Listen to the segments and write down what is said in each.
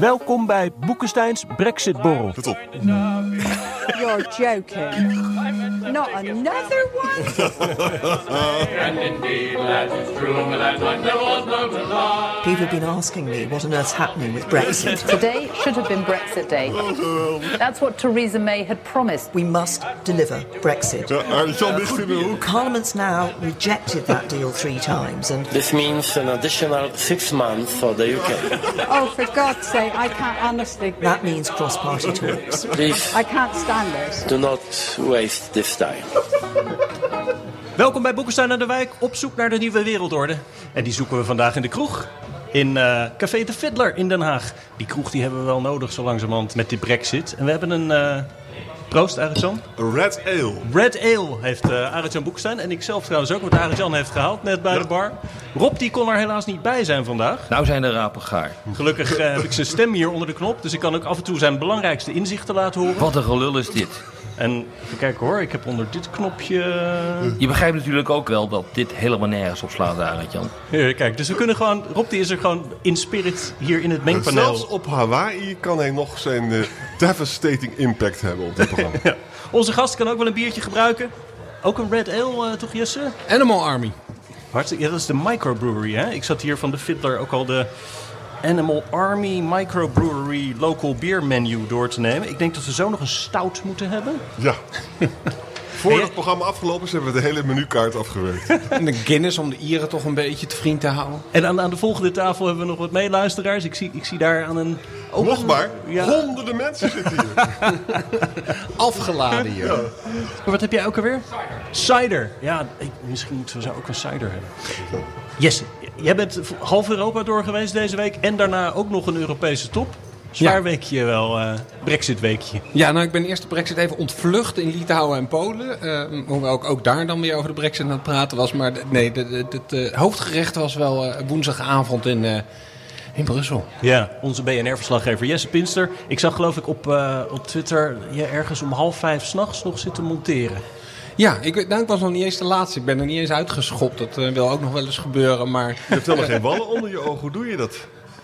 Welkom bij Boekensteins Brexit-borrel. Let op. You're joking. Not another one? People have been asking me what on earth's happening with Brexit. Today should have been Brexit Day. That's what Theresa May had promised. We must deliver Brexit. Ja, Arjan ligt in de hoek. Parliament's now rejected that deal three times, and This means an additional six months for the UK. Oh, for God's sake, I can't honestly. that means cross-party talks. Please I can't stand this. do not waste this time. Welkom bij Boekenstein aan de Wijk, op zoek naar de nieuwe wereldorde. En die zoeken we vandaag in de kroeg. In eh, Café de Fiddler in Den Haag. Die kroeg die hebben we wel nodig zo langzamerhand met die brexit. En we hebben een... eh proost, Arjan. Red Ale. Red Ale heeft uh, Arjan Boekenstein. En ik zelf trouwens ook, want Arjan heeft gehaald net bij de bar. Rob die kon er helaas niet bij zijn vandaag. Nou zijn de rapen gaar. Gelukkig eh, heb ik zijn stem hier onder de knop. Dus ik kan ook af en toe zijn belangrijkste inzichten laten horen. Wat een gelul is dit. En even kijken hoor, ik heb onder dit knopje... Je begrijpt natuurlijk ook wel dat dit helemaal nergens op slaat, Arend Jan. Ja, kijk, dus we kunnen gewoon... Rob die is er gewoon in spirit hier in het mengpaneel. Zelfs op Hawaii kan hij nog zijn eh, devastating impact hebben op dit programma. Ja. Onze gast kan ook wel een biertje gebruiken. Ook een Red Ale, eh, toch Jesse? Animal Army. Hartstikke, ja, dat is de microbrewery, hè? Ik zat hier van de Fiddler ook al de Animal Army Microbrewery Local Beer Menu door te nemen. Ik denk dat we zo nog een stout moeten hebben. Ja. Voordat het programma afgelopen is, hebben we de hele menukaart afgewerkt. En de Guinness om de Ieren toch een beetje te vriend te houden. En aan, aan de volgende tafel hebben we nog wat meeluisteraars. Ik zie, ik zie daar aan een... ook Nog maar, Ja. honderden mensen zitten hier. Afgeladen hier. Wat heb jij ook alweer? Cider. Ja, ik, misschien moeten we zo ook een cider hebben. Jesse, jij bent half Europa door geweest deze week. En daarna ook nog een Europese top. Zwaar Ja. weekje wel, eh Brexit weekje. Ja, nou ik ben eerst de brexit even ontvlucht in Litouwen en Polen. Eh, hoewel ik ook daar dan weer over de brexit aan het praten was. Maar nee, het eh, hoofdgerecht was wel eh, woensdagavond in, eh, in Brussel. Ja, onze BNR-verslaggever Jesse Pinster. Ik zag geloof ik op, eh, op Twitter je ergens om half vijf s'nachts nog zitten monteren. Ja, ik, weet- nou, ik was nog niet eens de laatste. Ik ben er niet eens uitgeschopt. Dat eh, wil ook nog wel eens gebeuren. Maar Je hebt helemaal geen wallen onder je ogen. Hoe doe je dat?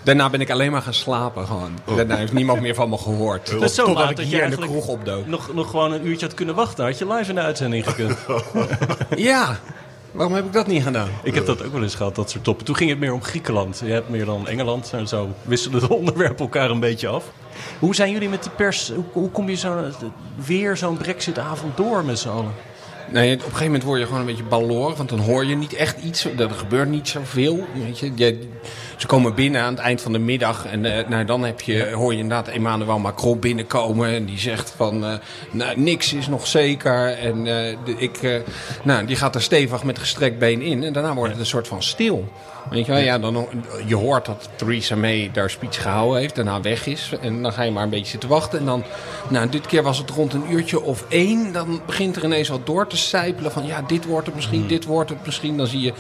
daarna ben ik alleen maar gaan slapen gewoon. Daarna heeft niemand meer van me gehoord. Dat is zo Totdat ik dat je hier in de kroeg opdook. nog, nog gewoon een uurtje had kunnen wachten. Had je live in de uitzending gekund. Ja, waarom heb ik dat niet gedaan? Ik heb dat ook wel eens gehad, dat soort toppen. Toen ging het meer om Griekenland. Je hebt meer dan Engeland. En zo wisselen de onderwerpen elkaar een beetje af. Hoe zijn jullie met de pers? Hoe, hoe kom je zo, weer zo'n Brexit-avond door met z'n allen? Nee, op een gegeven moment word je gewoon een beetje baloor. Want dan hoor je niet echt iets. Er gebeurt niet zoveel. Weet je. Je- ze komen binnen aan het eind van de middag. En eh, nou, dan heb je, hoor je inderdaad Emmanuel Macron binnenkomen. En die zegt van, eh, nou, niks is nog zeker. En eh, de, ik, nou, die gaat er stevig met gestrekt been in. En daarna wordt het een soort van stil. Weet je, wel? ja, dan, je hoort dat Theresa May daar speech gehouden heeft, daarna weg is. En dan ga je maar een beetje zitten wachten. En dan, nou, dit keer was het rond een uurtje of één. Dan begint er ineens wat door te sijpelen van, ja, dit wordt het misschien, dit wordt het misschien. Dan zie je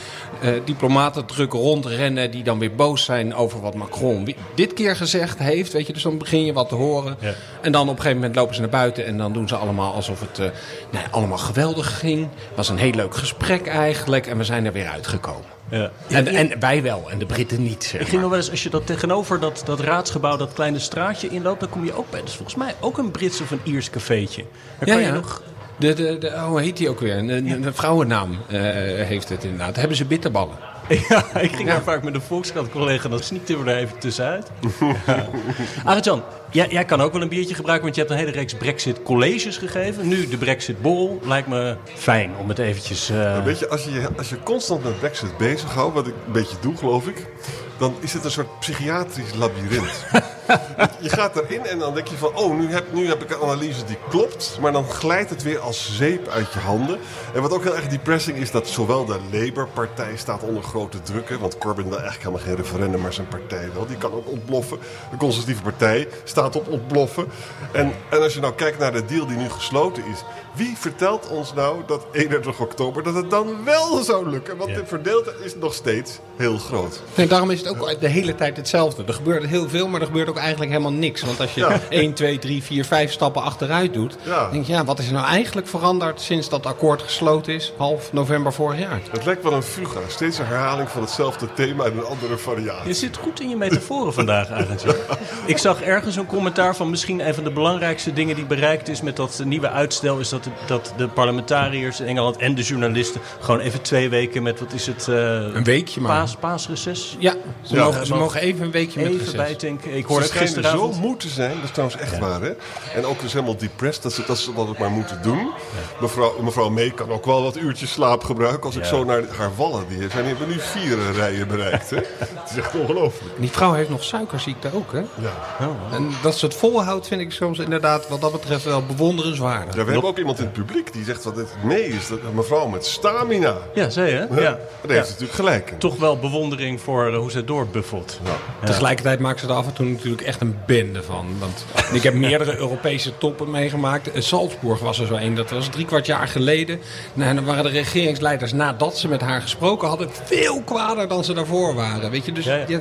diplomaten druk rondrennen die dan weer boos zijn over wat Macron dit keer gezegd heeft. Weet je, dus dan begin je wat te horen. Ja. En dan op een gegeven moment lopen ze naar buiten en dan doen ze allemaal alsof het eh, nou, allemaal geweldig ging. Het was een heel leuk gesprek eigenlijk en we zijn er weer uitgekomen. Ja. En, en wij wel, en de Britten niet. Zeg Ik ging nog wel eens, als je dat tegenover dat, dat raadsgebouw, dat kleine straatje inloopt, dan kom je ook bij. Dat is volgens mij ook een Brits of een Iers cafeetje. Daar Ja, kan je ja. nog. De, de, de, oh, hoe heet die ook weer? Een, een, een vrouwennaam eh, heeft het inderdaad. Daar hebben ze bitterballen. Ja, ik ging daar vaak met een Volkskrant-collega, dan sneakten we er even tussenuit. ja. Arjan, jij, jij kan ook wel een biertje gebruiken, want je hebt een hele reeks Brexit-colleges gegeven. Nu de Brexit-bol. Lijkt me fijn om het eventjes... eh, Weet je, als je je- als je constant met Brexit bezighoudt, wat ik een beetje doe, geloof ik, dan is het een soort psychiatrisch labyrint. je gaat erin en dan denk je van, oh, nu heb, nu heb ik een analyse die klopt. Maar dan glijdt het weer als zeep uit je handen. En wat ook heel erg depressing is, dat zowel de Labour-partij staat onder grote druk. Hè, want Corbyn wil eigenlijk helemaal geen referendum, maar zijn partij wel. Die kan ook ontploffen. De conservatieve partij staat op ontploffen. En, en als je nou kijkt naar de deal die nu gesloten is. Wie vertelt ons nou dat 31 oktober dat het dan wel zou lukken? Want de verdeeldheid is nog steeds heel groot. Nee, daarom is het ook de hele tijd hetzelfde. Er gebeurt heel veel, maar er gebeurt ook eigenlijk helemaal niks. Want als je Ja. 1, 2, 3, 4, 5 stappen achteruit doet... Ja. denk je, ja, wat is er nou eigenlijk veranderd sinds dat akkoord gesloten is? Half november vorig jaar. Het lijkt wel een fuga. Steeds een herhaling van hetzelfde thema en een andere variatie. Je zit goed in je metaforen vandaag eigenlijk. Ik zag ergens een commentaar van misschien een van de belangrijkste dingen die bereikt is met dat nieuwe uitstel. Is dat dat de parlementariërs in Engeland en de journalisten gewoon even twee weken met wat is het? eh, Een weekje maar. Paas, paasreces? Ja, ze, Ja. mogen, ze mogen even een weekje met Even reces. bijtanken. Ik Ze hoorde gisteravond. zo moe te zijn, dat is trouwens echt waar, hè? En ook dus helemaal depressed, dat ze dat ze dat ook maar moeten doen. Mevrouw, mevrouw May kan ook wel wat uurtjes slaap gebruiken. Als ik zo naar haar wallen, die zijn hebben nu vier rijen bereikt, hè? Het is echt ongelooflijk. Die vrouw heeft nog suikerziekte ook, hè? Ja. En dat ze het volhoudt vind ik soms inderdaad wat dat betreft wel bewonderenswaardig. ja, we hebben ook iemand in het publiek die zegt wat het mee is. Dat, een mevrouw met stamina. Ja, zei je? Ja. Ja. Daar heeft ze natuurlijk gelijk in. Toch wel bewondering voor eh, hoe ze doorbuffelt. Tegelijkertijd maakt ze er af en toe natuurlijk echt een bende van. Want ik heb meerdere Europese toppen meegemaakt. Eh, Salzburg was er zo een. Dat was drie kwart jaar geleden. Nou, en dan waren de regeringsleiders nadat ze met haar gesproken hadden... veel kwader dan ze daarvoor waren. Weet je? Dus Ja, ja. je-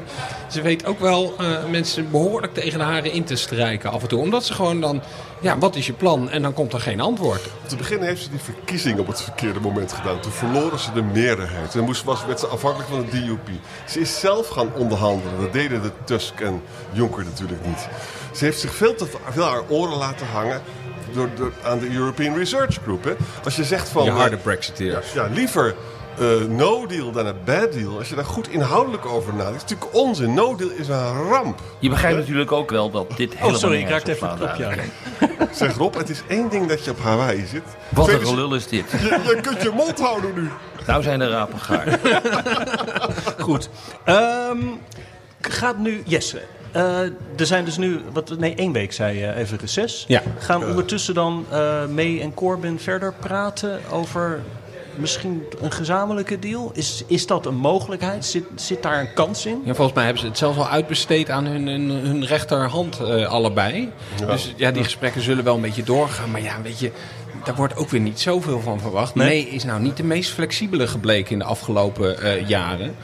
ze weet ook wel eh, mensen behoorlijk tegen de haren in te strijken af en toe. Omdat ze gewoon dan... Ja, wat is je plan? En dan komt er geen antwoord. Te beginnen heeft ze die verkiezing op het verkeerde moment gedaan. Toen verloren ze de meerderheid. En moest, was, werd ze afhankelijk van de DUP. Ze is zelf gaan onderhandelen. Dat deden de Tusk en Juncker natuurlijk niet. Ze heeft zich veel te veel haar oren laten hangen door, door, aan de European Research Group. Hè. Als je zegt van... Je eh, harde brexiteers. ja, liever eh, no deal dan een bad deal. Als je daar goed inhoudelijk over nadenkt. is natuurlijk onzin. No deal is een ramp. Je begrijpt natuurlijk ook wel dat dit helemaal Oh, sorry, ik raakte op even knopje eigenlijk. aan. Zeg Rob, het is één ding dat je op Hawaii zit. Wat een gelul is dit. Je, je kunt je mond houden nu. Nou zijn de rapen gaar. Goed. Ehm, gaat nu Jesse. eh, er zijn dus nu, wat, nee, één week zei je even reces. Ja. Gaan ondertussen dan eh May en Corbyn verder praten over misschien een gezamenlijke deal? Is, is dat een mogelijkheid? Zit, zit daar een kans in? Ja, volgens mij hebben ze het zelfs al uitbesteed aan hun, hun, hun rechterhand eh, allebei. Dus ja, die gesprekken zullen wel een beetje doorgaan. Maar ja, weet je, daar wordt ook weer niet zoveel van verwacht. Nee. Nee, is nou niet de meest flexibele gebleken in de afgelopen eh, jaren.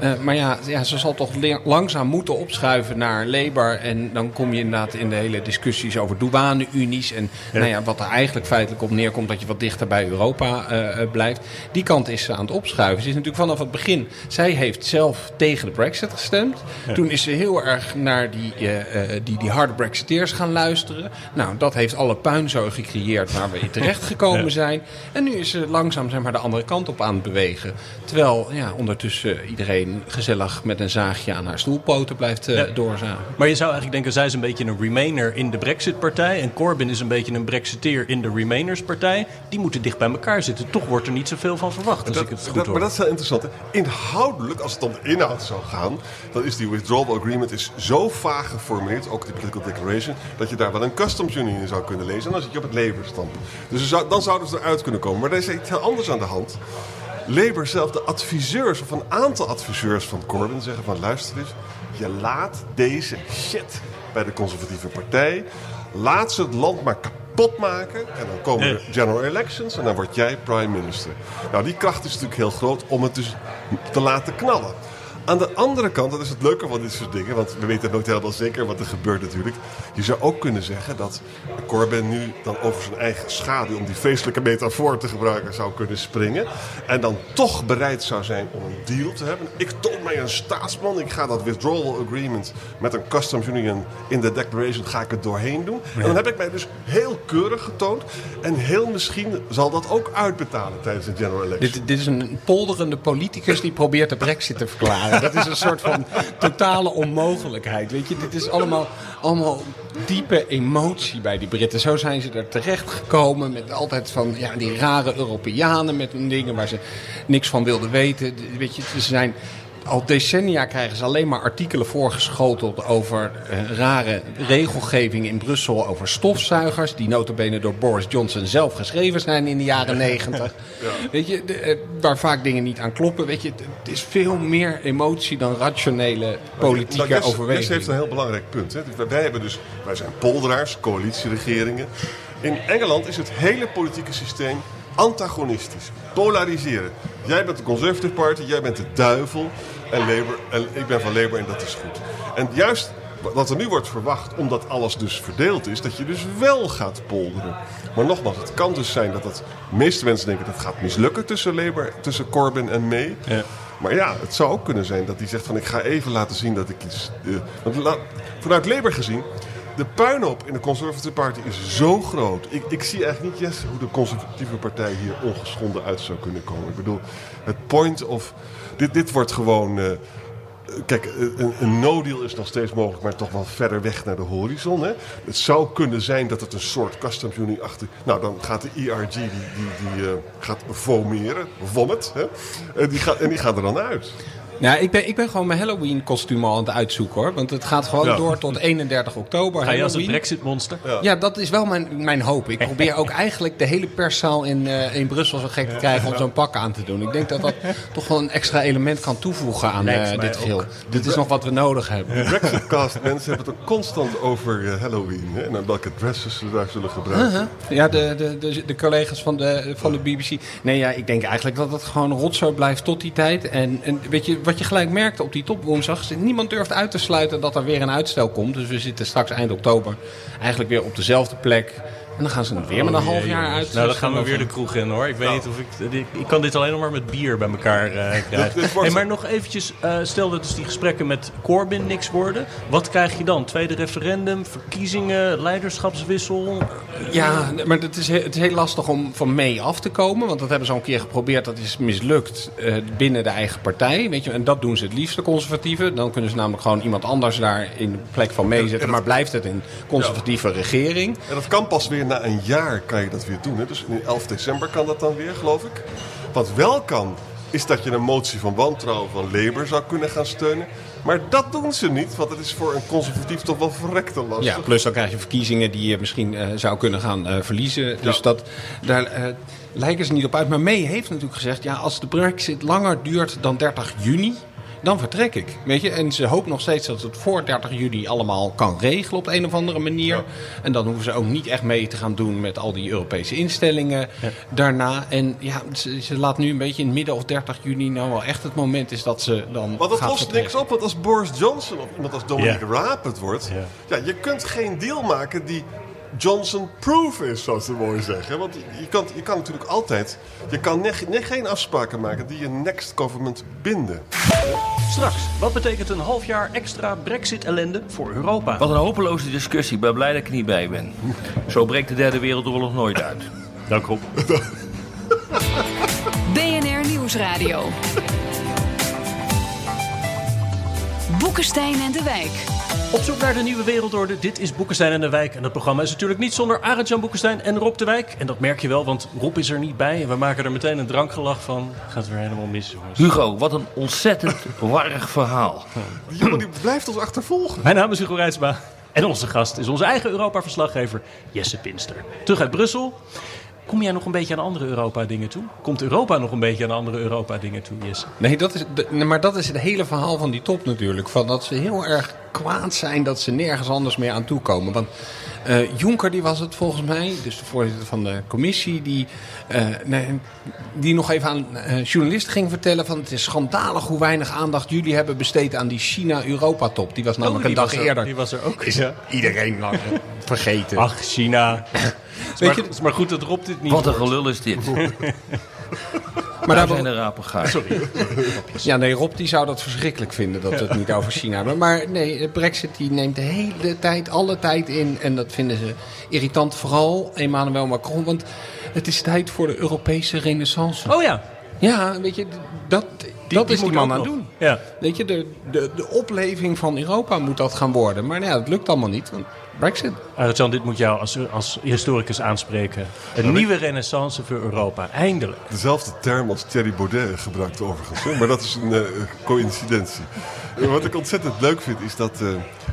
Eh, maar ja, ja, ze zal toch langzaam moeten opschuiven naar Labour. En dan kom je inderdaad in de hele discussies over douane-unies. En Nou ja, wat er eigenlijk feitelijk op neerkomt dat je wat dichter bij Europa eh, blijft. Die kant is ze aan het opschuiven. Ze is natuurlijk vanaf het begin. Zij heeft zelf tegen de Brexit gestemd. Toen is ze heel erg naar die, die, die harde Brexiteers gaan luisteren. Nou, dat heeft alle puinzooi gecreëerd waar we in terecht gekomen zijn. En nu is ze langzaam zeg maar, de andere kant op aan het bewegen. Terwijl ja, ondertussen iedereen gezellig met een zaagje aan haar stoelpoten blijft Ja. doorzagen. Maar je zou eigenlijk denken, zij is een beetje een Remainer in de Brexit-partij. En Corbyn is een beetje een Brexiteer in de Remainers-partij. Die moeten dicht bij elkaar zitten. Toch wordt er niet zoveel van verwacht, als Dat- ik het goed dat- hoor. maar dat is heel interessant. hè. Inhoudelijk, als het om de inhoud zou gaan, dan is die withdrawal agreement is zo vaag geformuleerd, ook die political declaration, dat je daar wel een customs union in zou kunnen lezen. En dan zit je op het Labour-standpunt. Dus zou- dan zouden ze eruit kunnen komen. Maar er is iets heel anders aan de hand. Labour zelf, de adviseurs, of een aantal adviseurs van Corbyn, zeggen van luister eens, je laat deze shit bij de conservatieve partij, laat ze het land maar kapot maken en dan komen er general elections en dan word jij prime minister. Nou, die kracht is natuurlijk heel groot om het dus te laten knallen. Aan de andere kant, dat is het leuke van dit soort dingen, want we weten nooit helemaal zeker wat er gebeurt natuurlijk. Je zou ook kunnen zeggen dat Corbyn nu dan over zijn eigen schaduw, om die feestelijke metafoor te gebruiken, zou kunnen springen. En dan toch bereid zou zijn om een deal te hebben. Ik toon mij een staatsman, ik ga dat withdrawal agreement met een customs union in de declaration, ga ik het doorheen doen. En dan heb ik mij dus heel keurig getoond. En heel misschien zal dat ook uitbetalen tijdens de general election. Dit, dit is een polderende politicus die probeert de brexit te verklaren. Dat is een soort van totale onmogelijkheid. Weet je, dit is allemaal, allemaal diepe emotie bij die Britten. Zo zijn ze er terecht gekomen met altijd van ja, die rare Europeanen met hun dingen waar ze niks van wilden weten. Weet je, ze zijn al decennia krijgen ze alleen maar artikelen voorgeschoteld over eh, rare regelgeving in Brussel over stofzuigers. Die notabene door Boris Johnson zelf geschreven zijn in de jaren negentig. Weet je, de, eh, waar vaak dingen niet aan kloppen. Weet je, het- is veel meer emotie dan rationele politieke Nou, Jess- overweging. Jess heeft een heel belangrijk punt. Hè. Wij- Wij, hebben dus, wij zijn polderaars, coalitieregeringen. In Engeland is het hele politieke systeem antagonistisch. Polariseren. Jij bent de Conservative Party, jij bent de duivel. En, Labour, en ik ben van Labour en dat is goed. En juist wat er nu wordt verwacht, omdat alles dus verdeeld is... dat je dus wel gaat polderen. Maar nogmaals, het kan dus zijn dat het... De meeste mensen denken dat het gaat mislukken tussen Labour, tussen Corbyn en May... Maar ja, het zou ook kunnen zijn dat hij zegt van ik ga even laten zien dat ik iets... eh, want la- vanuit Labour gezien, de puinhoop in de Conservative Party is zo groot. Ik, ik zie eigenlijk niet, hoe de conservatieve partij hier ongeschonden uit zou kunnen komen. Ik bedoel, het point of... Dit, dit wordt gewoon... eh, Kijk, een, een no-deal is nog steeds mogelijk, maar toch wel verder weg naar de horizon. Hè? Het zou kunnen zijn dat het een soort customs unie achter... Nou, dan gaat de ERG, die, die, die eh, gaat vomeren, vomit. Hè? Die gaat, en die gaat er dan uit. Nou, ik ben, ik ben gewoon mijn Halloween kostuum al aan het uitzoeken hoor. Want het gaat gewoon Ja. door tot 31 oktober. Ga je als een Halloween. Brexit-monster? Ja. dat is wel mijn, mijn hoop. Ik probeer ook eigenlijk de hele perszaal in, eh, in Brussel zo gek te krijgen om zo'n pak aan te doen. Ik denk dat dat toch wel een extra element kan toevoegen aan eh, dit geheel. Dit is nog wat we nodig hebben. De Brexitcast mensen hebben het ook constant over eh, Halloween. Hè? En welke dresses ze daar zullen gebruiken. Ja, de, de, de, de collega's van de, van de BBC. Nee, ja, ik denk eigenlijk dat het gewoon rotzooi blijft tot die tijd. En, en weet je, wat je gelijk merkte op die top woensdag... niemand durft uit te sluiten dat er weer een uitstel komt. Dus we zitten straks eind oktober eigenlijk weer op dezelfde plek. En dan gaan ze het weer met een half jaar uit. Nou, dan gaan we weer de kroeg in hoor. Ik weet niet of ik... Ik, ik kan dit alleen nog maar met bier bij elkaar eh, krijgen. maar nog eventjes, eh, stel dat dus die gesprekken met Corbyn niks worden. Wat krijg je dan? Tweede referendum, verkiezingen, leiderschapswissel? Ja, maar het is, he- het is heel lastig om van mee af te komen. Want dat hebben ze al een keer geprobeerd. Dat is mislukt eh, binnen de eigen partij. Weet je, en dat doen ze het liefst, de conservatieven. Dan kunnen ze namelijk gewoon iemand anders daar in de plek van meezetten. Maar blijft het een conservatieve regering. En dat kan pas weer na een jaar kan je dat weer doen. Hè? Dus in 11 december kan dat dan weer, geloof ik. Wat wel kan, is dat je een motie van wantrouwen van Labour zou kunnen gaan steunen. Maar dat doen ze niet, want het is voor een conservatief toch wel verrekte lastig. Ja, plus dan krijg je verkiezingen die je misschien eh, zou kunnen gaan eh, verliezen. Dus dat, daar eh, lijken ze niet op uit. Maar May heeft natuurlijk gezegd, ja, als de brexit langer duurt dan 30 juni, dan vertrek ik. Weet je? En ze hoopt nog steeds dat het voor 30 juni allemaal kan regelen op een of andere manier. En dan hoeven ze ook niet echt mee te gaan doen met al die Europese instellingen daarna. En ja, ze, ze laat nu een beetje in midden of 30 juni nou wel echt het moment is dat ze dan Want dat lost niks op, want als Boris Johnson of iemand als Dominic Ja. Raab het wordt... Ja. je kunt geen deal maken die Johnson-proof is, zoals ze mooi zeggen. Want je kan, je kan natuurlijk altijd... Je kan ne- ne- geen afspraken maken die je next government binden. Straks, wat betekent een half jaar extra Brexit-ellende voor Europa? Wat een hopeloze discussie. Ik ben blij dat ik er niet bij ben. Zo breekt de derde wereldoorlog nooit uit. Dank Rob. BNR Nieuwsradio. Boekenstein en de Wijk. Op zoek naar de nieuwe wereldorde. Dit is Boekenstein en de Wijk. En dat programma is natuurlijk niet zonder Arend-Jan Boekenstein en Rob de Wijk. En dat merk je wel, want Rob is er niet bij. En we maken er meteen een drankgelach van. Gaat weer helemaal mis, jongens. Hugo, wat een ontzettend warrig verhaal. Die jongen die blijft ons achtervolgen. Mijn naam is Hugo Reitsma. En onze gast is onze eigen Europa-verslaggever Jesse Pinster. Terug uit Brussel. Kom jij nog een beetje aan andere Europa-dingen toe? Komt Europa nog een beetje aan andere Europa-dingen toe, Jesse? Nee, dat is, maar dat is het hele verhaal van die top natuurlijk. Van dat ze heel erg kwaad zijn dat ze nergens anders meer aan toekomen. Want eh, Juncker, die was het volgens mij, dus de voorzitter van de commissie, die, eh, nee, die nog even aan eh, journalisten ging vertellen van het is schandalig hoe weinig aandacht jullie hebben besteed aan die China-Europa-top. Die was namelijk Oh, die een dag er- eerder. die was er ook. Is Ja. iedereen lang vergeten. Ach, China. Het is, maar, je- het is maar goed dat Rob dit niet Wat een hoort. gelul is dit. maar Daar zijn de rapen gaar. Sorry. Ja, nee, Rob die zou dat verschrikkelijk vinden dat we het niet over China hebben. Maar nee, de Brexit die neemt de hele tijd, alle tijd in. En dat vinden ze irritant, vooral Emmanuel Macron. Want het is tijd voor de Europese renaissance. Oh ja, Ja, weet je, dat, dat die is die man aan het doen. Ja. Weet je, de, de, de opleving van Europa moet dat gaan worden. Maar nou ja, dat lukt allemaal niet, want Brexit. Arjan, dit moet jou als, als historicus aanspreken. Een nieuwe renaissance voor Europa. Eindelijk. Dezelfde term als Thierry Baudet gebruikt overigens. Maar dat is een eh, coïncidentie. Wat ik ontzettend leuk vind is dat, eh,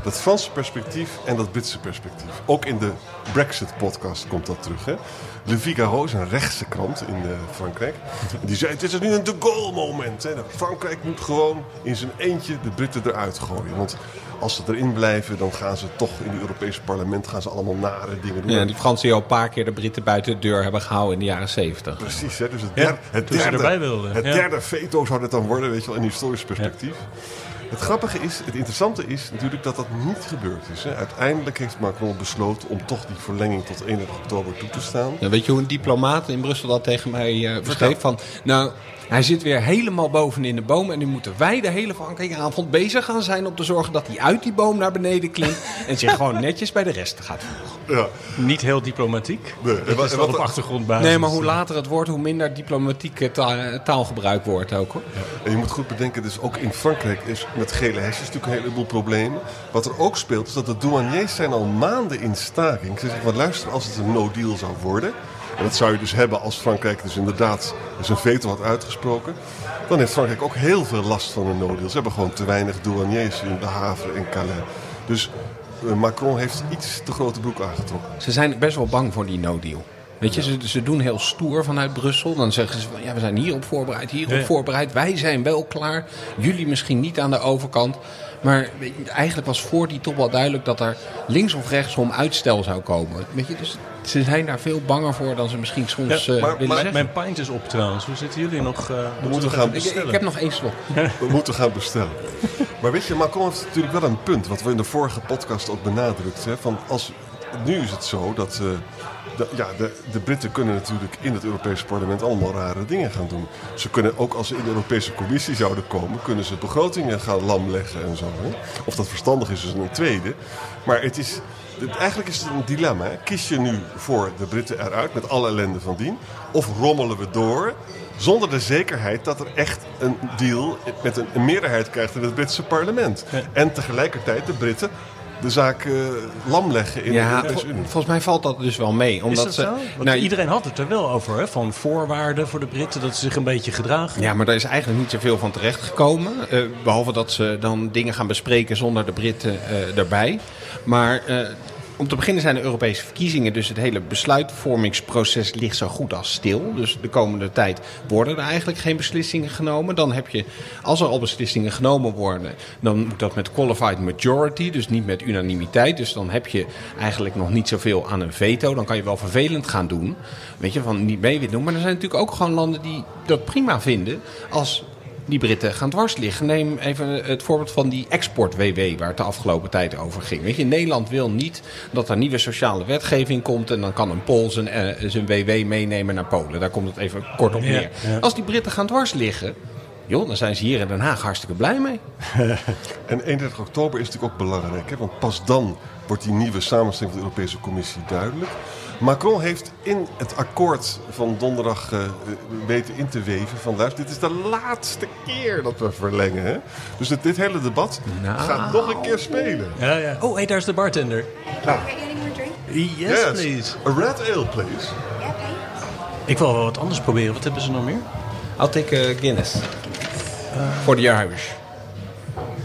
dat Franse perspectief en dat Britse perspectief. Ook in de Brexit-podcast komt dat terug. Hè? Le Figaro is een rechtse krant in eh, Frankrijk. En die zei, het is nu een de Gaulle moment. Hè? Frankrijk moet gewoon in zijn eentje de Britten eruit gooien. Want als ze erin blijven, dan gaan ze toch in het Europese parlement gaan ze allemaal nare dingen doen. Ja, die Fransen die al een paar keer de Britten buiten de deur hebben gehouden in de jaren zeventig. Precies, hè? dus het, Ja, derde, het, toen ze derde, erbij wilden, het ja. derde veto zou dit dan worden, weet je wel, in historisch perspectief. Het grappige is, het interessante is natuurlijk dat dat niet gebeurd is. Hè. Uiteindelijk heeft Macron besloten om toch die verlenging tot 31 oktober toe te staan. Ja, weet je hoe een diplomaat in Brussel dat tegen mij eh beschreef? Van, nou, hij zit weer helemaal boven in de boom en nu moeten wij de hele avond bezig gaan zijn om te zorgen dat hij uit die boom naar beneden klimt en zich gewoon netjes bij de rest gaat voegen. Ja. Niet heel diplomatiek. Nee, Dat wat- is wel wat- op achtergrondbasis. Nee, maar hoe later het wordt, hoe minder diplomatieke ta- taalgebruik wordt ook hoor. En je moet goed bedenken, dus ook in Frankrijk is met gele hesjes natuurlijk een heleboel problemen. Wat er ook speelt, is dat de douaniers zijn al maanden in staking. Ze zeggen, van luister, als het een no-deal zou worden... en dat zou je dus hebben als Frankrijk dus inderdaad zijn veto had uitgesproken... dan heeft Frankrijk ook heel veel last van een no-deal. Ze hebben gewoon te weinig douaniers in de haven in Calais. Dus eh, Macron heeft iets te grote broek aangetrokken. Ze zijn best wel bang voor die no-deal. Weet je, ze, ze doen heel stoer vanuit Brussel. Dan zeggen ze van ja, we zijn hierop voorbereid, hierop Ja, ja. voorbereid. Wij zijn wel klaar. Jullie misschien niet aan de overkant. Maar weet je, eigenlijk was voor die top wel duidelijk dat er links of rechtsom uitstel zou komen. Weet je, dus ze zijn daar veel banger voor dan ze misschien soms Ja, eh, maar- willen Mijn, zeggen. mijn pint is op trouwens. Hoe zitten jullie nog? eh, We moeten gaan ik, ik heb nog één slot. We moeten gaan bestellen. Maar weet je, Macron heeft natuurlijk wel een punt. Wat we in de vorige podcast ook benadrukt. Hè, van als, nu is het zo dat... eh, de, ja, de, de Britten kunnen natuurlijk in het Europese parlement allemaal rare dingen gaan doen. Ze kunnen ook als ze in de Europese Commissie zouden komen, kunnen ze begrotingen gaan lamleggen en zo. Hè. Of dat verstandig is, is een tweede. Maar het is, het- eigenlijk is het een dilemma. Hè. Kies je nu voor de Britten eruit met alle ellende van dien? Of rommelen we door zonder de zekerheid dat er echt een deal met een meerderheid krijgt in het Britse parlement? En tegelijkertijd de Britten de zaak eh, lam leggen in de Ja, Europese vol- Unie. volgens mij valt dat dus wel mee. Is Omdat dat ze, zo? Want nou, iedereen had het er wel over, hè? Van voorwaarden voor de Britten, dat ze zich een beetje gedragen. Ja, maar daar is eigenlijk niet zoveel van terechtgekomen. Eh behalve dat ze dan dingen gaan bespreken zonder de Britten eh, erbij. Maar eh, om te beginnen zijn de Europese verkiezingen. Dus het hele besluitvormingsproces ligt zo goed als stil. Dus de komende tijd worden er eigenlijk geen beslissingen genomen. Dan heb je, als er al beslissingen genomen worden, dan moet dat met qualified majority. Dus niet met unanimiteit. Dus dan heb je eigenlijk nog niet zoveel aan een veto. Dan kan je wel vervelend gaan doen. Weet je, van niet mee willen doen. Maar er zijn natuurlijk ook gewoon landen die dat prima vinden. Als die Britten gaan dwars liggen. Neem even het voorbeeld van die export-WW waar het de afgelopen tijd over ging. Weet je, Nederland wil niet dat er nieuwe sociale wetgeving komt en dan kan een Pool zijn, eh, zijn WW meenemen naar Polen. Daar komt het even kort op Ja, neer. ja. Als die Britten gaan dwars liggen, joh, dan zijn ze hier in Den Haag hartstikke blij mee. En 31 oktober is natuurlijk ook belangrijk, hè? want pas dan wordt die nieuwe samenstelling van de Europese Commissie duidelijk. Macron heeft in het akkoord van donderdag eh, weten in te weven van luister, dit is de laatste keer dat we verlengen. Hè? Dus dit, dit hele debat Nou. gaat nog een keer spelen. Ja, ja. Oh, hey, daar is de bartender. Yes, please. A red ale, please. Ik wil wel wat anders proberen. Wat hebben ze nog meer? I'll take a Guinness. Voor de Irish.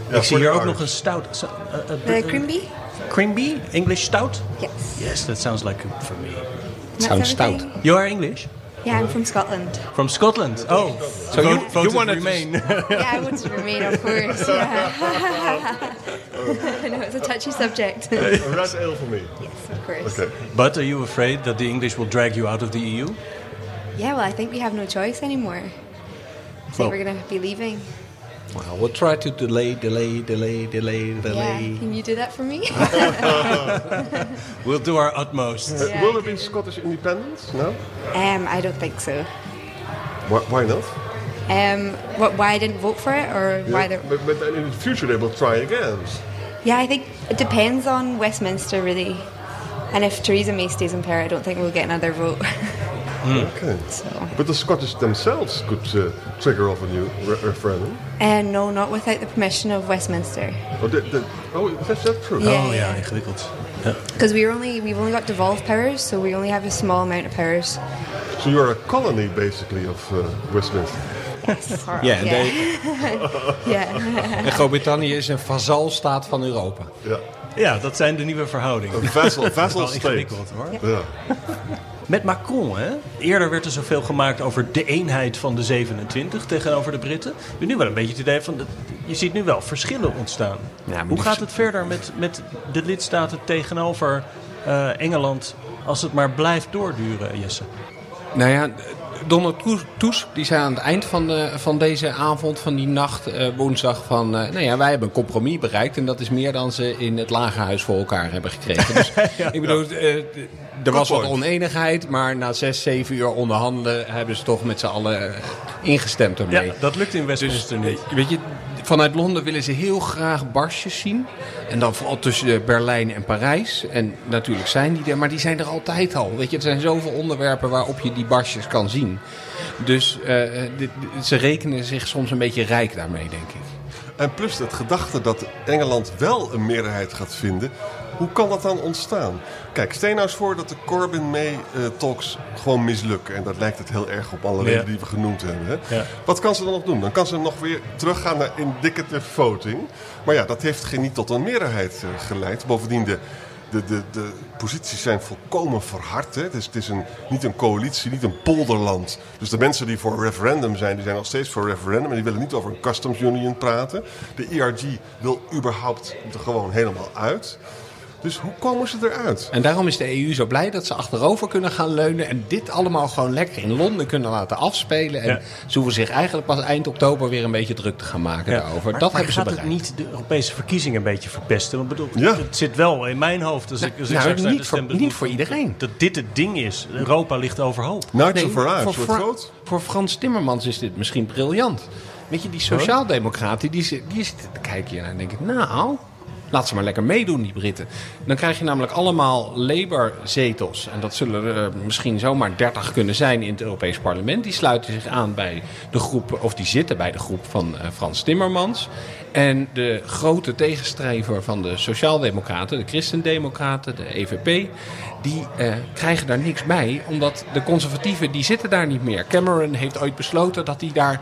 Ja, ik zie hier ook Irish. nog een stout. eh, eh, The eh, Crimby? Crimby? English stout? Yes. Yes, that sounds like it for me. Het sounds stout. everything? You are English? Yeah, I'm from Scotland. From Scotland? Oh, So you- vote, voted you wanted to- remain. yeah, I want to remain, of course. Yeah. I know it's a touchy subject. A red ale for me. yes, of course. Oké. But are you afraid that the English will drag you out of the EU? Yeah, well, I think we have no choice anymore. I think Well- we're going to be leaving. Well, we'll try to delay, delay, delay, delay, delay. Yeah, can you do that for me? We'll do our utmost. Yeah. Will there be Scottish independence? No? um, I don't think so. Why, why not? Um, what? Why I didn't vote for it, or why there? But, but then in the future they will try again. Yeah, I think it depends on Westminster really. And if Theresa May stays in power, I don't think we'll get another vote. Okay. But the Scottish themselves could uh, trigger off a new re- referendum. And no, not without the permission of Westminster. Oh, the, the, oh is that true? Yeah. Oh ja, ingewikkeld. Ja. Because we're only we've only got devolved powers, so we only have a small amount of powers. So you're a colony, basically, of uh, Westminster. Ja, en, Yeah. de- yeah. en Groot-Brittannië is een vazalstaat van Europa. Ja. Ja, dat zijn de nieuwe verhoudingen. Wel state. ingewikkeld hoor. Ja. Met Macron, hè? Eerder werd er zoveel gemaakt over de eenheid van de 27 tegenover de Britten. Nu wel een beetje het idee van, je ziet nu wel verschillen ontstaan. Ja, Hoe gaat het verder met, met de lidstaten tegenover eh, Engeland als het maar blijft doorduren, Jesse? Nou ja, Donald Tusk die zei aan het eind van, de, van deze avond, van die nacht, eh, woensdag, van... eh, nou ja, wij hebben een compromis bereikt en dat is meer dan ze in het lagerhuis voor elkaar hebben gekregen. Dus ik bedoel, eh, er was wat oneenigheid, maar na zes, zeven uur onderhandelen hebben ze toch met z'n allen eh, ingestemd ermee. Ja, dat lukt in Westminster niet. Eh, Weet je, vanuit Londen willen ze heel graag barsjes zien. En dan vooral tussen eh, Berlijn en Parijs. En natuurlijk zijn die er, maar die zijn er altijd al. Weet je, er zijn zoveel onderwerpen waarop je die barsjes kan zien. Dus eh, dit- ze rekenen zich soms een beetje rijk daarmee, denk ik. En plus het gedachte dat Engeland wel een meerderheid gaat vinden. Hoe kan dat dan ontstaan? Kijk, stel je nou eens voor dat de Corbyn-May-talks gewoon mislukken. En dat lijkt het heel erg op alle Ja. redenen die we genoemd hebben. Hè? Ja. Wat kan ze dan nog doen? Dan kan ze nog weer teruggaan naar indicative voting. Maar ja, dat heeft geen niet tot een meerderheid eh, geleid. Bovendien, de, de, de, de posities zijn volkomen verhard. Hè? Het is, het is een, niet een coalitie, niet een polderland. Dus de mensen die voor referendum zijn, die zijn nog steeds voor referendum. En die willen niet over een customs union praten. De ERG wil überhaupt er gewoon helemaal uit. Dus hoe komen ze eruit? En daarom is de EU zo blij dat ze achterover kunnen gaan leunen. En dit allemaal gewoon lekker in Londen kunnen laten afspelen. En Ja. ze hoeven zich eigenlijk pas eind oktober weer een beetje druk te gaan maken daarover. Maar- dat maar hebben ze gaat bereikt. het niet de Europese verkiezingen een beetje verpesten? Want bedoel, Ja. het zit wel in mijn hoofd. Als ik, als ik nou, straks naar niet voor- niet voor iedereen. Dat dit het ding is. Europa ligt overhoop. Nigel Nee, Farage voor, Fra- groot. voor Frans Timmermans is dit misschien briljant. Weet je, die sociaaldemocraten, die, die zitten te kijken hier en denken... nou, laat ze maar lekker meedoen, die Britten. Dan krijg je namelijk allemaal Labour-zetels. En dat zullen er misschien zomaar 30 kunnen zijn in het Europees Parlement. Die sluiten zich aan bij de groep, of die zitten bij de groep van eh, Frans Timmermans. En de grote tegenstrijver van de Sociaaldemocraten, de Christendemocraten, de EVP, die eh, krijgen daar niks bij, omdat de conservatieven die zitten daar niet meer. Cameron heeft ooit besloten dat hij daar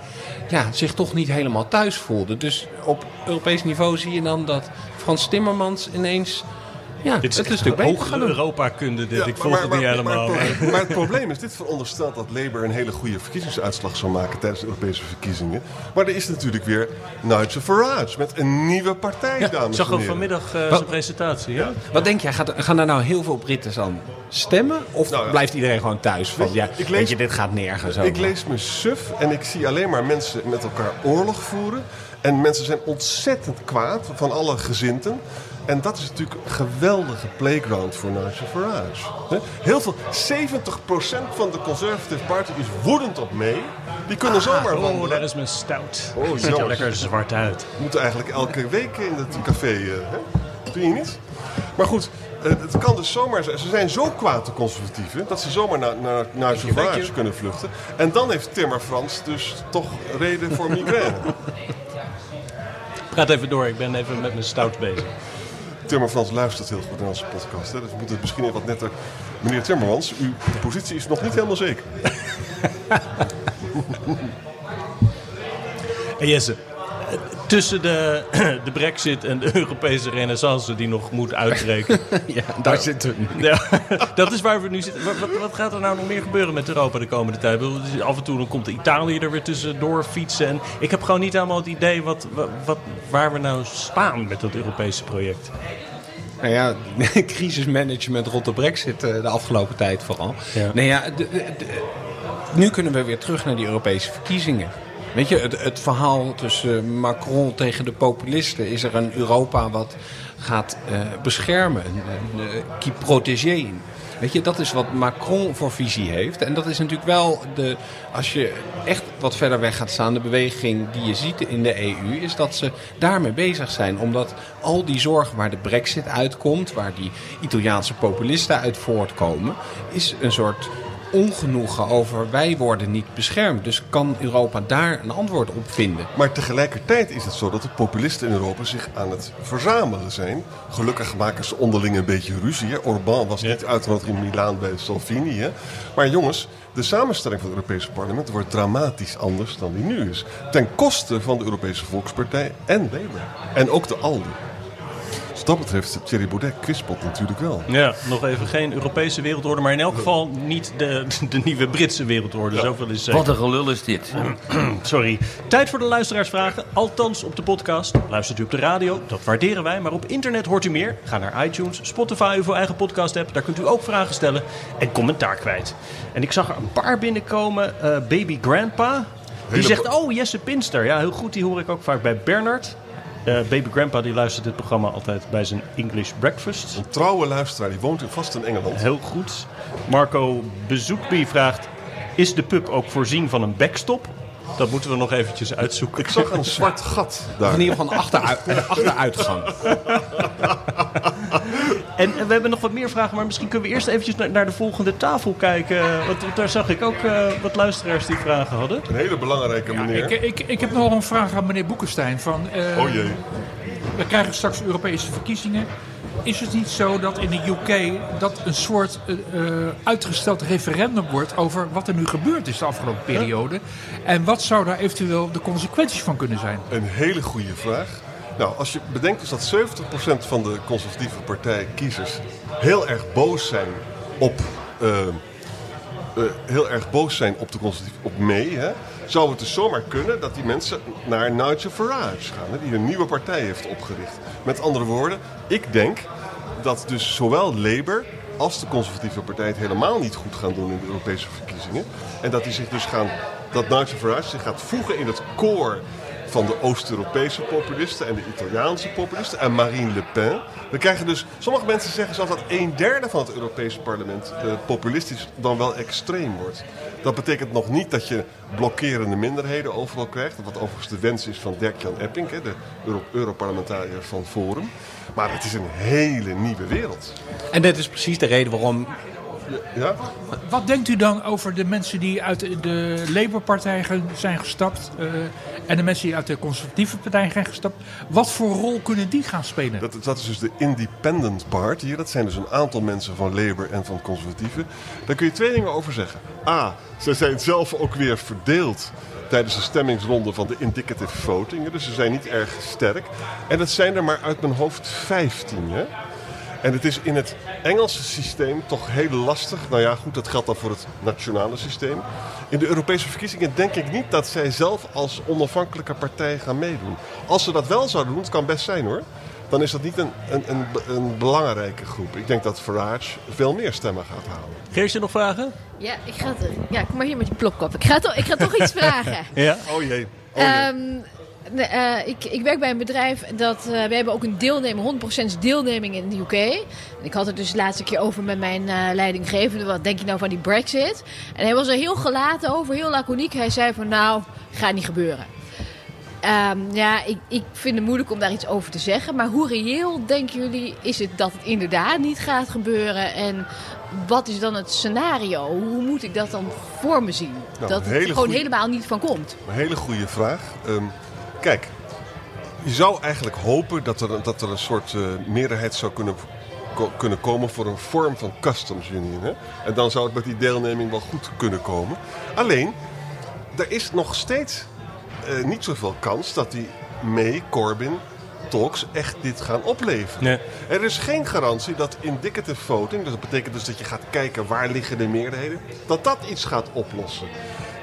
ja, zich toch niet helemaal thuis voelde. Dus op Europees niveau zie je dan dat Frans Timmermans ineens ja, Dit is het hoge gaat doen. Europa-kunde. Dit. Ja, ik volg het niet maar, helemaal. Maar, het probleem- maar het probleem is, dit veronderstelt dat Labour een hele goede verkiezingsuitslag zal maken tijdens de Europese verkiezingen. Maar er is natuurlijk weer Nigel Farage met een nieuwe partij, Ja, dames ik zag heren. vanmiddag eh, zijn presentatie. Ja? Wat denk jij, gaat, gaan daar nou heel veel Britten aan stemmen? Of Nou ja. blijft iedereen gewoon thuis van, ja, ik weet je, dit gaat nergens Ik over. lees me suf en ik zie alleen maar mensen met elkaar oorlog voeren. En mensen zijn ontzettend kwaad van alle gezinten. En dat is natuurlijk een geweldige playground voor Nigel Farage. Heel veel, 70% van de Conservative Party is woedend op mee. Die kunnen zomaar Oh, wandelen. daar is mijn stout. Oh, Ziet er lekker zwart uit. We moeten eigenlijk elke week in het café. eh, hè? Doe je niet? Maar goed, eh, het kan dus zomaar zijn. Ze zijn zo kwaad, de conservatieven, dat ze zomaar naar, naar, naar Farage kunnen vluchten. En dan heeft Timmer Frans dus toch reden voor migraine. Praat even door, ik ben even met mijn stout bezig. Timmer Frans luistert heel goed naar onze podcast. Hè? Dus we moeten het misschien even wat netter... Meneer Timmermans, uw positie is nog niet helemaal zeker. En Jesse, tussen de, de brexit en de Europese renaissance die nog moet uitbreken. Ja, daar zitten we nu. ja, dat is waar we nu zitten. Wat, wat, gaat er nou nog meer gebeuren met Europa de komende tijd? Af en toe dan komt Italië er weer tussendoor fietsen. En ik heb gewoon niet helemaal het idee wat, wat, waar we nou staan met dat Europese project. Nou ja, crisismanagement rond de brexit eh, de afgelopen tijd vooral. Ja. Nou ja, de- de- de- nu kunnen we weer terug naar die Europese verkiezingen. Weet je, het, het verhaal tussen Macron tegen de populisten... is er een Europa wat gaat eh, beschermen, eh, qui protégé. Weet je, dat is wat Macron voor visie heeft. En dat is natuurlijk wel, de, als je echt wat verder weg gaat staan... de beweging die je ziet in de EU... is dat ze daarmee bezig zijn. Omdat al die zorgen waar de brexit uitkomt... waar die Italiaanse populisten uit voortkomen... is een soort ongenoegen over wij worden niet beschermd. Dus kan Europa daar een antwoord op vinden? Maar tegelijkertijd is het zo dat de populisten in Europa zich aan het verzamelen zijn. Gelukkig maken ze onderling een beetje ruzie. Orbán was niet uitgenodigd in Milaan bij Salvini. Hè. Maar jongens, de samenstelling van het Europese parlement wordt dramatisch anders dan die nu is. Ten koste van de Europese Volkspartij en Labour. En ook de ALDE. Dat betreft, Thierry Baudet kwispelt natuurlijk wel. Ja, nog even geen Europese wereldorde, maar in elk geval niet de, de nieuwe Britse wereldorde. Zoveel is zeker. Wat een gelul is dit. Sorry. Tijd voor de luisteraarsvragen. Althans op de podcast. Luistert u op de radio, dat waarderen wij. Maar op internet hoort u meer. Ga naar iTunes, Spotify of uw eigen podcast app. Daar kunt u ook vragen stellen en commentaar kwijt. En ik zag er een paar binnenkomen. Eh, Baby Grandpa. Die Hele zegt, oh Jesse Pinster. Ja, heel goed. Die hoor ik ook vaak bij Bernard. Eh, Baby Grandpa die luistert dit programma altijd bij zijn English Breakfast. Een trouwe luisteraar, die woont vast in Engeland. Heel goed. Marco Bezoekby vraagt... Is de pub ook voorzien van een backstop? Dat moeten we nog eventjes uitzoeken. Ik zag een zwart gat daar. In ieder geval een achteruitgang. En we hebben nog wat meer vragen, maar misschien kunnen we eerst eventjes naar, naar de volgende tafel kijken. Want, want daar zag ik ook eh, wat luisteraars die vragen hadden. Een hele belangrijke meneer. Ik, ik, ik heb nog een vraag aan meneer Boekenstein. Van, eh, Oh jee. We krijgen straks Europese verkiezingen. Is het niet zo dat in de UK dat een soort eh, eh, uitgesteld referendum wordt over wat er nu gebeurd is de afgelopen periode? En wat zou daar eventueel de consequenties van kunnen zijn? Een hele goede vraag. Nou, als je bedenkt dat 70% van de conservatieve partijkiezers heel erg boos zijn op, eh, eh, heel erg boos zijn op de conservatieve, op May, hè, zou het dus zomaar kunnen dat die mensen naar Nigel Farage gaan, hè, die een nieuwe partij heeft opgericht. Met andere woorden, ik denk dat dus zowel Labour als de conservatieve partij het helemaal niet goed gaan doen in de Europese verkiezingen. En dat die zich dus gaan, dat Nigel Farage zich gaat voegen in het koor van de Oost-Europese populisten en de Italiaanse populisten en Marine Le Pen. We krijgen dus, sommige mensen zeggen zelfs dat een derde van het Europese parlement eh, populistisch dan wel extreem wordt. Dat betekent nog niet dat je blokkerende minderheden overal krijgt, wat overigens de wens is van Dirk-Jan Epping, de Euro- Europarlementariër van Forum. Maar het is een hele nieuwe wereld. En dat is precies de reden waarom Ja? Wat denkt u dan over de mensen die uit de- Labour-partij zijn gestapt eh, en de mensen die uit de conservatieve partij zijn gestapt? Wat voor rol kunnen die gaan spelen? Dat, dat is dus de Independent Party. Dat zijn dus een aantal mensen van Labour en van Conservatieven. Daar kun je twee dingen over zeggen. A, ze zijn zelf ook weer verdeeld tijdens de stemmingsronde van de indicative voting. Dus ze zijn niet erg sterk. En dat zijn er maar uit mijn hoofd 15. Hè? En het is in het Engelse systeem toch heel lastig. Nou ja, goed, dat geldt dan voor het nationale systeem. In de Europese verkiezingen denk ik niet dat zij zelf als onafhankelijke partij gaan meedoen. Als ze dat wel zouden doen, het kan best zijn hoor. Dan is dat niet een, een, een, een belangrijke groep. Ik denk dat Farage veel meer stemmen gaat halen. Geert, nog vragen? Ja, ik ga het, ja, kom maar hier met je plopkap. Ik ga, toch, ik ga toch iets vragen. Ja? Oh jee. Oh jee. Ehm, eh, ik, ik werk bij een bedrijf dat eh, we hebben ook een deelneming, 100% deelneming in de UK. Ik had het dus de laatste keer over met mijn eh, leidinggevende. Wat denk je nou van die Brexit? En hij was er heel gelaten over, heel laconiek. Hij zei van nou, gaat niet gebeuren. Ehm, ja, ik, ik vind het moeilijk om daar iets over te zeggen. Maar hoe reëel denken jullie is het dat het inderdaad niet gaat gebeuren? En wat is dan het scenario? Hoe moet ik dat dan voor me zien? Nou, dat een het gewoon goeie- helemaal niet van komt. Een hele goede vraag. Ehm, kijk, je zou eigenlijk hopen dat er, dat er een soort eh, meerderheid zou kunnen, ko- kunnen komen voor een vorm van customs union. Hè? En dan zou het met die deelneming wel goed kunnen komen. Alleen, er is nog steeds eh, niet zoveel kans dat die May, Corbyn, talks echt dit gaan opleveren. Nee. Er is geen garantie dat indicative voting, dus dat betekent dus dat je gaat kijken waar liggen de meerderheden, dat dat iets gaat oplossen.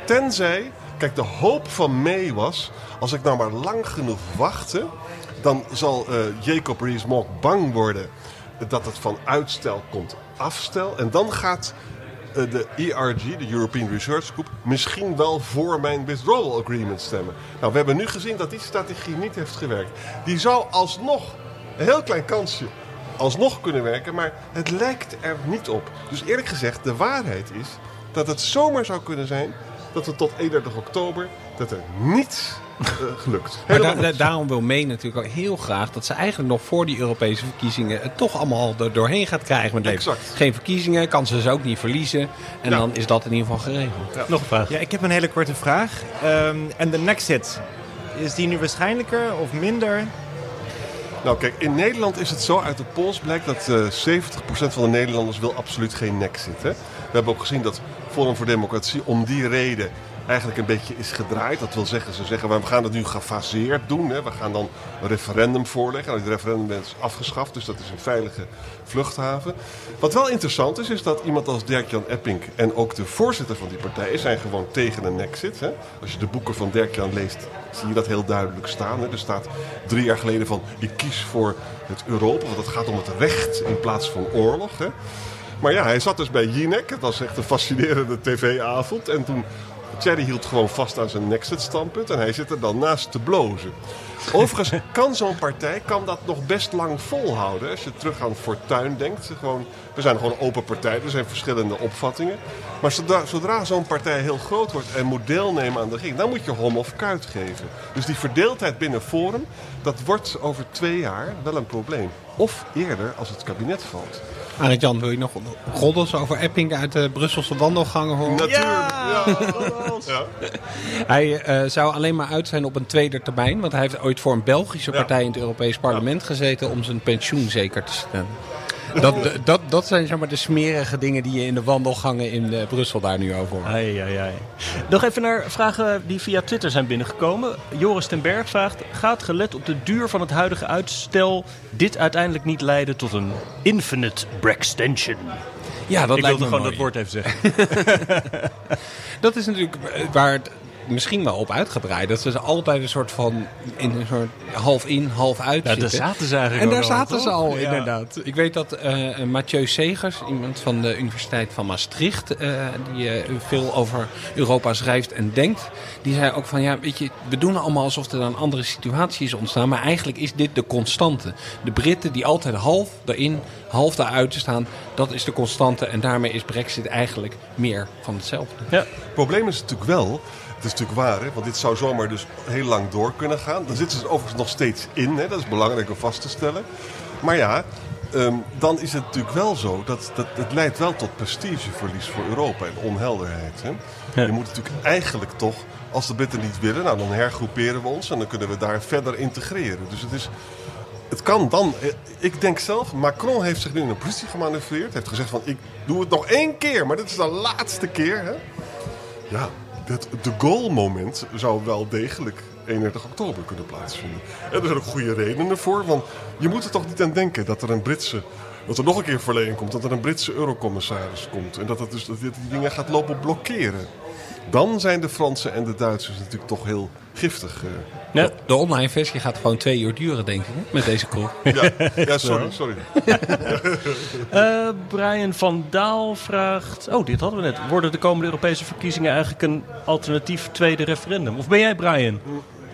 Tenzij, kijk, de hoop van May was, als ik nou maar lang genoeg wachtte, dan zal eh, Jacob Rees-Mogg bang worden dat het van uitstel komt afstel. En dan gaat eh, de ERG, de European Research Group, misschien wel voor mijn withdrawal agreement stemmen. Nou, we hebben nu gezien dat die strategie niet heeft gewerkt. Die zou alsnog, een heel klein kansje, alsnog kunnen werken, maar het lijkt er niet op. Dus eerlijk gezegd, de waarheid is dat het zomaar zou kunnen zijn dat we tot 31 oktober, dat er niets eh, gelukt. Maar da- da- daarom wil May natuurlijk ook heel graag dat ze eigenlijk nog voor die Europese verkiezingen het toch allemaal er doorheen gaat krijgen met leven. Exact. Geen verkiezingen, kan ze ze ook niet verliezen. En Ja. dan is dat in ieder geval geregeld. Nog een vraag. Ja, ik heb een hele korte vraag. Ehm, en de Nexit, is die nu waarschijnlijker of minder? Nou kijk, in Nederland is het zo, uit de polls blijkt dat eh 70% van de Nederlanders wil absoluut geen nexit. Hè? We hebben ook gezien dat Forum voor Democratie om die reden eigenlijk een beetje is gedraaid. Dat wil zeggen, ze zeggen we gaan het nu gefaseerd doen. Hè? We gaan dan een referendum voorleggen. Nou, dit referendum is afgeschaft, dus dat is een veilige vluchthaven. Wat wel interessant is, is dat iemand als Dirk-Jan Epping en ook de voorzitter van die partij zijn gewoon tegen een nexit. Hè? Als je de boeken van Dirk-Jan leest, zie je dat heel duidelijk staan. Hè? Er staat drie jaar geleden van ik kies voor het Europa, want het gaat om het recht in plaats van oorlog. Hè? Maar ja, hij zat dus bij Jinek. Het was echt een fascinerende tv-avond. En toen, Thierry hield gewoon vast aan zijn Nexit-standpunt. En hij zit er dan naast te blozen. Overigens kan zo'n partij kan dat nog best lang volhouden. Als je terug aan Fortuyn denkt. Gewoon, we zijn gewoon een open partij. Er zijn verschillende opvattingen. Maar zodra, zodra zo'n partij heel groot wordt en moet deelnemen aan de regering... dan moet je hom of kuit geven. Dus die verdeeldheid binnen Forum... dat wordt over twee jaar wel een probleem. Of eerder als het kabinet valt. Arend Jan, wil je nog roddels over Epping uit de Brusselse wandelgangen horen? Natuurlijk. Ja. Ja. Hij eh, zou alleen maar uit zijn op een tweede termijn. Want hij heeft ooit voor een Belgische partij in het Europees Parlement gezeten om zijn pensioen zeker te stellen. Dat, dat, dat zijn zeg maar, de smerige dingen die je in de wandelgangen in eh, Brussel daar nu over hoort. Ai, ai, ai. Nog even naar vragen die via Twitter zijn binnengekomen. Joris ten Berg vraagt: Gaat gelet op de duur van het huidige uitstel dit uiteindelijk niet leiden tot een infinite Brextension? Ja, dat Ik lijkt wilde me gewoon mooi. dat woord even zeggen. Dat is natuurlijk waar het misschien wel op uitgedraaid. Dat ze altijd een soort van in een soort half in, half uit Ja, daar zitten. zaten ze eigenlijk En daar al, zaten ze al, Ja. inderdaad. Ik weet dat eh Mathieu Segers, iemand van de Universiteit van Maastricht, eh, die eh, veel over Europa schrijft en denkt, die zei ook van ja, weet je, we doen allemaal alsof er een andere situatie is ontstaan, maar eigenlijk is dit de constante. De Britten die altijd half erin, half daaruit staan, dat is de constante en daarmee is Brexit eigenlijk meer van hetzelfde. Ja. Het probleem is natuurlijk wel, het is natuurlijk waar, hè, want dit zou zomaar dus heel lang door kunnen gaan. Dan zitten ze er overigens nog steeds in, hè, dat is belangrijk om vast te stellen. Maar ja, ehm, dan is het natuurlijk wel zo dat, dat het leidt wel tot prestigeverlies voor Europa en onhelderheid. Hè. Je moet natuurlijk eigenlijk toch, als de Britten niet willen, nou dan hergroeperen we ons en dan kunnen we daar verder integreren. Dus het is, het kan dan. eh, Ik denk zelf, Macron heeft zich nu in een positie gemanoeuvreerd. Heeft gezegd van, ik doe het nog één keer, maar dit is de laatste keer. Hè? Ja, het de goal-moment zou wel degelijk 31 oktober kunnen plaatsvinden. En er zijn ook goede redenen voor, want je moet er toch niet aan denken dat er een Britse... Dat er nog een keer verleden komt, dat er een Britse eurocommissaris komt. En dat het dus dat die dingen gaat lopen blokkeren. Dan zijn de Fransen en de Duitsers natuurlijk toch heel giftig. eh. Ja. De online versie gaat gewoon twee uur duren, denk ik, hè, met deze kroeg. Ja, ja sorry, sorry. Eh, Brian van Daal vraagt... Oh, dit hadden we net. Worden de komende Europese verkiezingen eigenlijk een alternatief tweede referendum? Of ben jij Brian?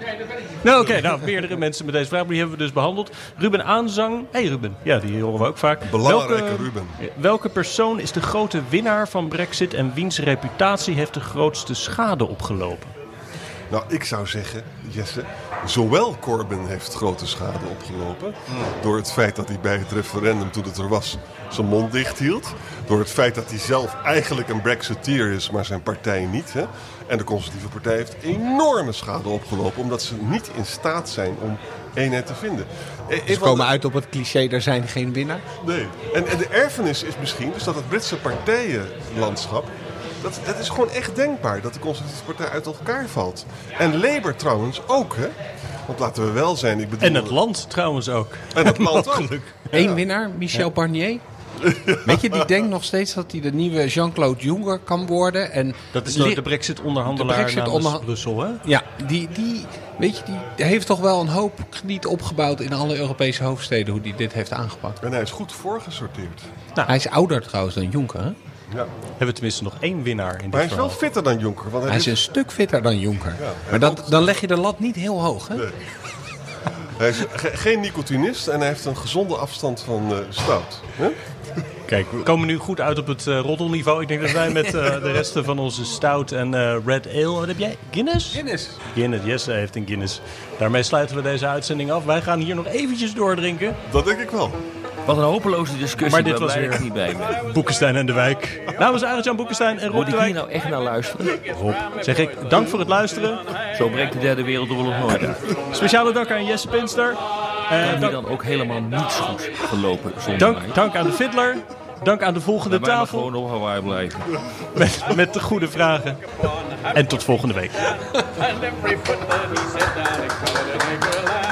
Nee, dat ben ik niet. Nou, oké. nou, meerdere mensen met deze vraag. Maar die hebben we dus behandeld. Ruben Aanzang. hey, Ruben. Ja, die horen we ook vaak. Belangrijke Ruben. Welke persoon is de grote winnaar van Brexit... en wiens reputatie heeft de grootste schade opgelopen? Nou, ik zou zeggen, Jesse, zowel Corbyn heeft grote schade opgelopen. Door het feit dat hij bij het referendum, toen het er was, zijn mond dicht hield. Door het feit dat hij zelf eigenlijk een Brexiteer is, maar zijn partij niet. Hè? En de conservatieve partij heeft enorme schade opgelopen, omdat ze niet in staat zijn om eenheid te vinden. E- een Ze van komen uit op het cliché, er zijn geen winnaar. Nee. En, en de erfenis is misschien dus dat het Britse partijenlandschap. Dat, dat is gewoon echt denkbaar dat de conservatieve partij uit elkaar valt. En Labour trouwens ook, hè? Want laten we wel zijn, ik bedoel... En het land trouwens ook. En het land ook. Eén winnaar, Michel Barnier. Weet je, die denkt nog steeds dat hij de nieuwe Jean-Claude Juncker kan worden. En Dat is de Brexit-onderhandelaar De Brexit namens Brussel, hè? Ja, die, die, weet je, die heeft toch wel een hoop krediet opgebouwd in alle Europese hoofdsteden, hoe die dit heeft aangepakt. En hij is goed voorgesorteerd. Hij is ouder trouwens dan Juncker, hè? Ja. Hebben we tenminste nog één winnaar in dit Maar hij is wel fitter dan Juncker. Want hij, Hij is een stuk fitter dan Juncker. Ja, maar dat, dan leg je de lat niet heel hoog, hè? Nee. hij is ge- geen nicotinist en hij heeft een gezonde afstand van eh, stout. Hè? Kijk, we komen nu goed uit op het uh, roddelniveau. Ik denk dat wij met uh, de resten van onze stout en uh, red ale... Wat heb jij? Guinness? Guinness. Guinness, Jesse heeft een Guinness. Daarmee sluiten we deze uitzending af. Wij gaan hier nog eventjes doordrinken. Dat denk ik wel. Wat een hopeloze discussie. Maar dit was weer niet bij ben. Boekenstein en de Wijk. Namens Arend-Jan Boekenstein en Rob Moet de ik hier nou echt naar luisteren? Rob, zeg ik dank voor het luisteren. Zo breekt de derde wereldoorlog nooit uit. Speciale dank aan Jesse Pinster. En Uh, hier dank, dan ook helemaal niets goed gelopen zonder dank, mij. dank aan de fiddler. Dank aan de volgende maar tafel gewoon op Hawaii blijven. met, met de goede vragen. En tot volgende week.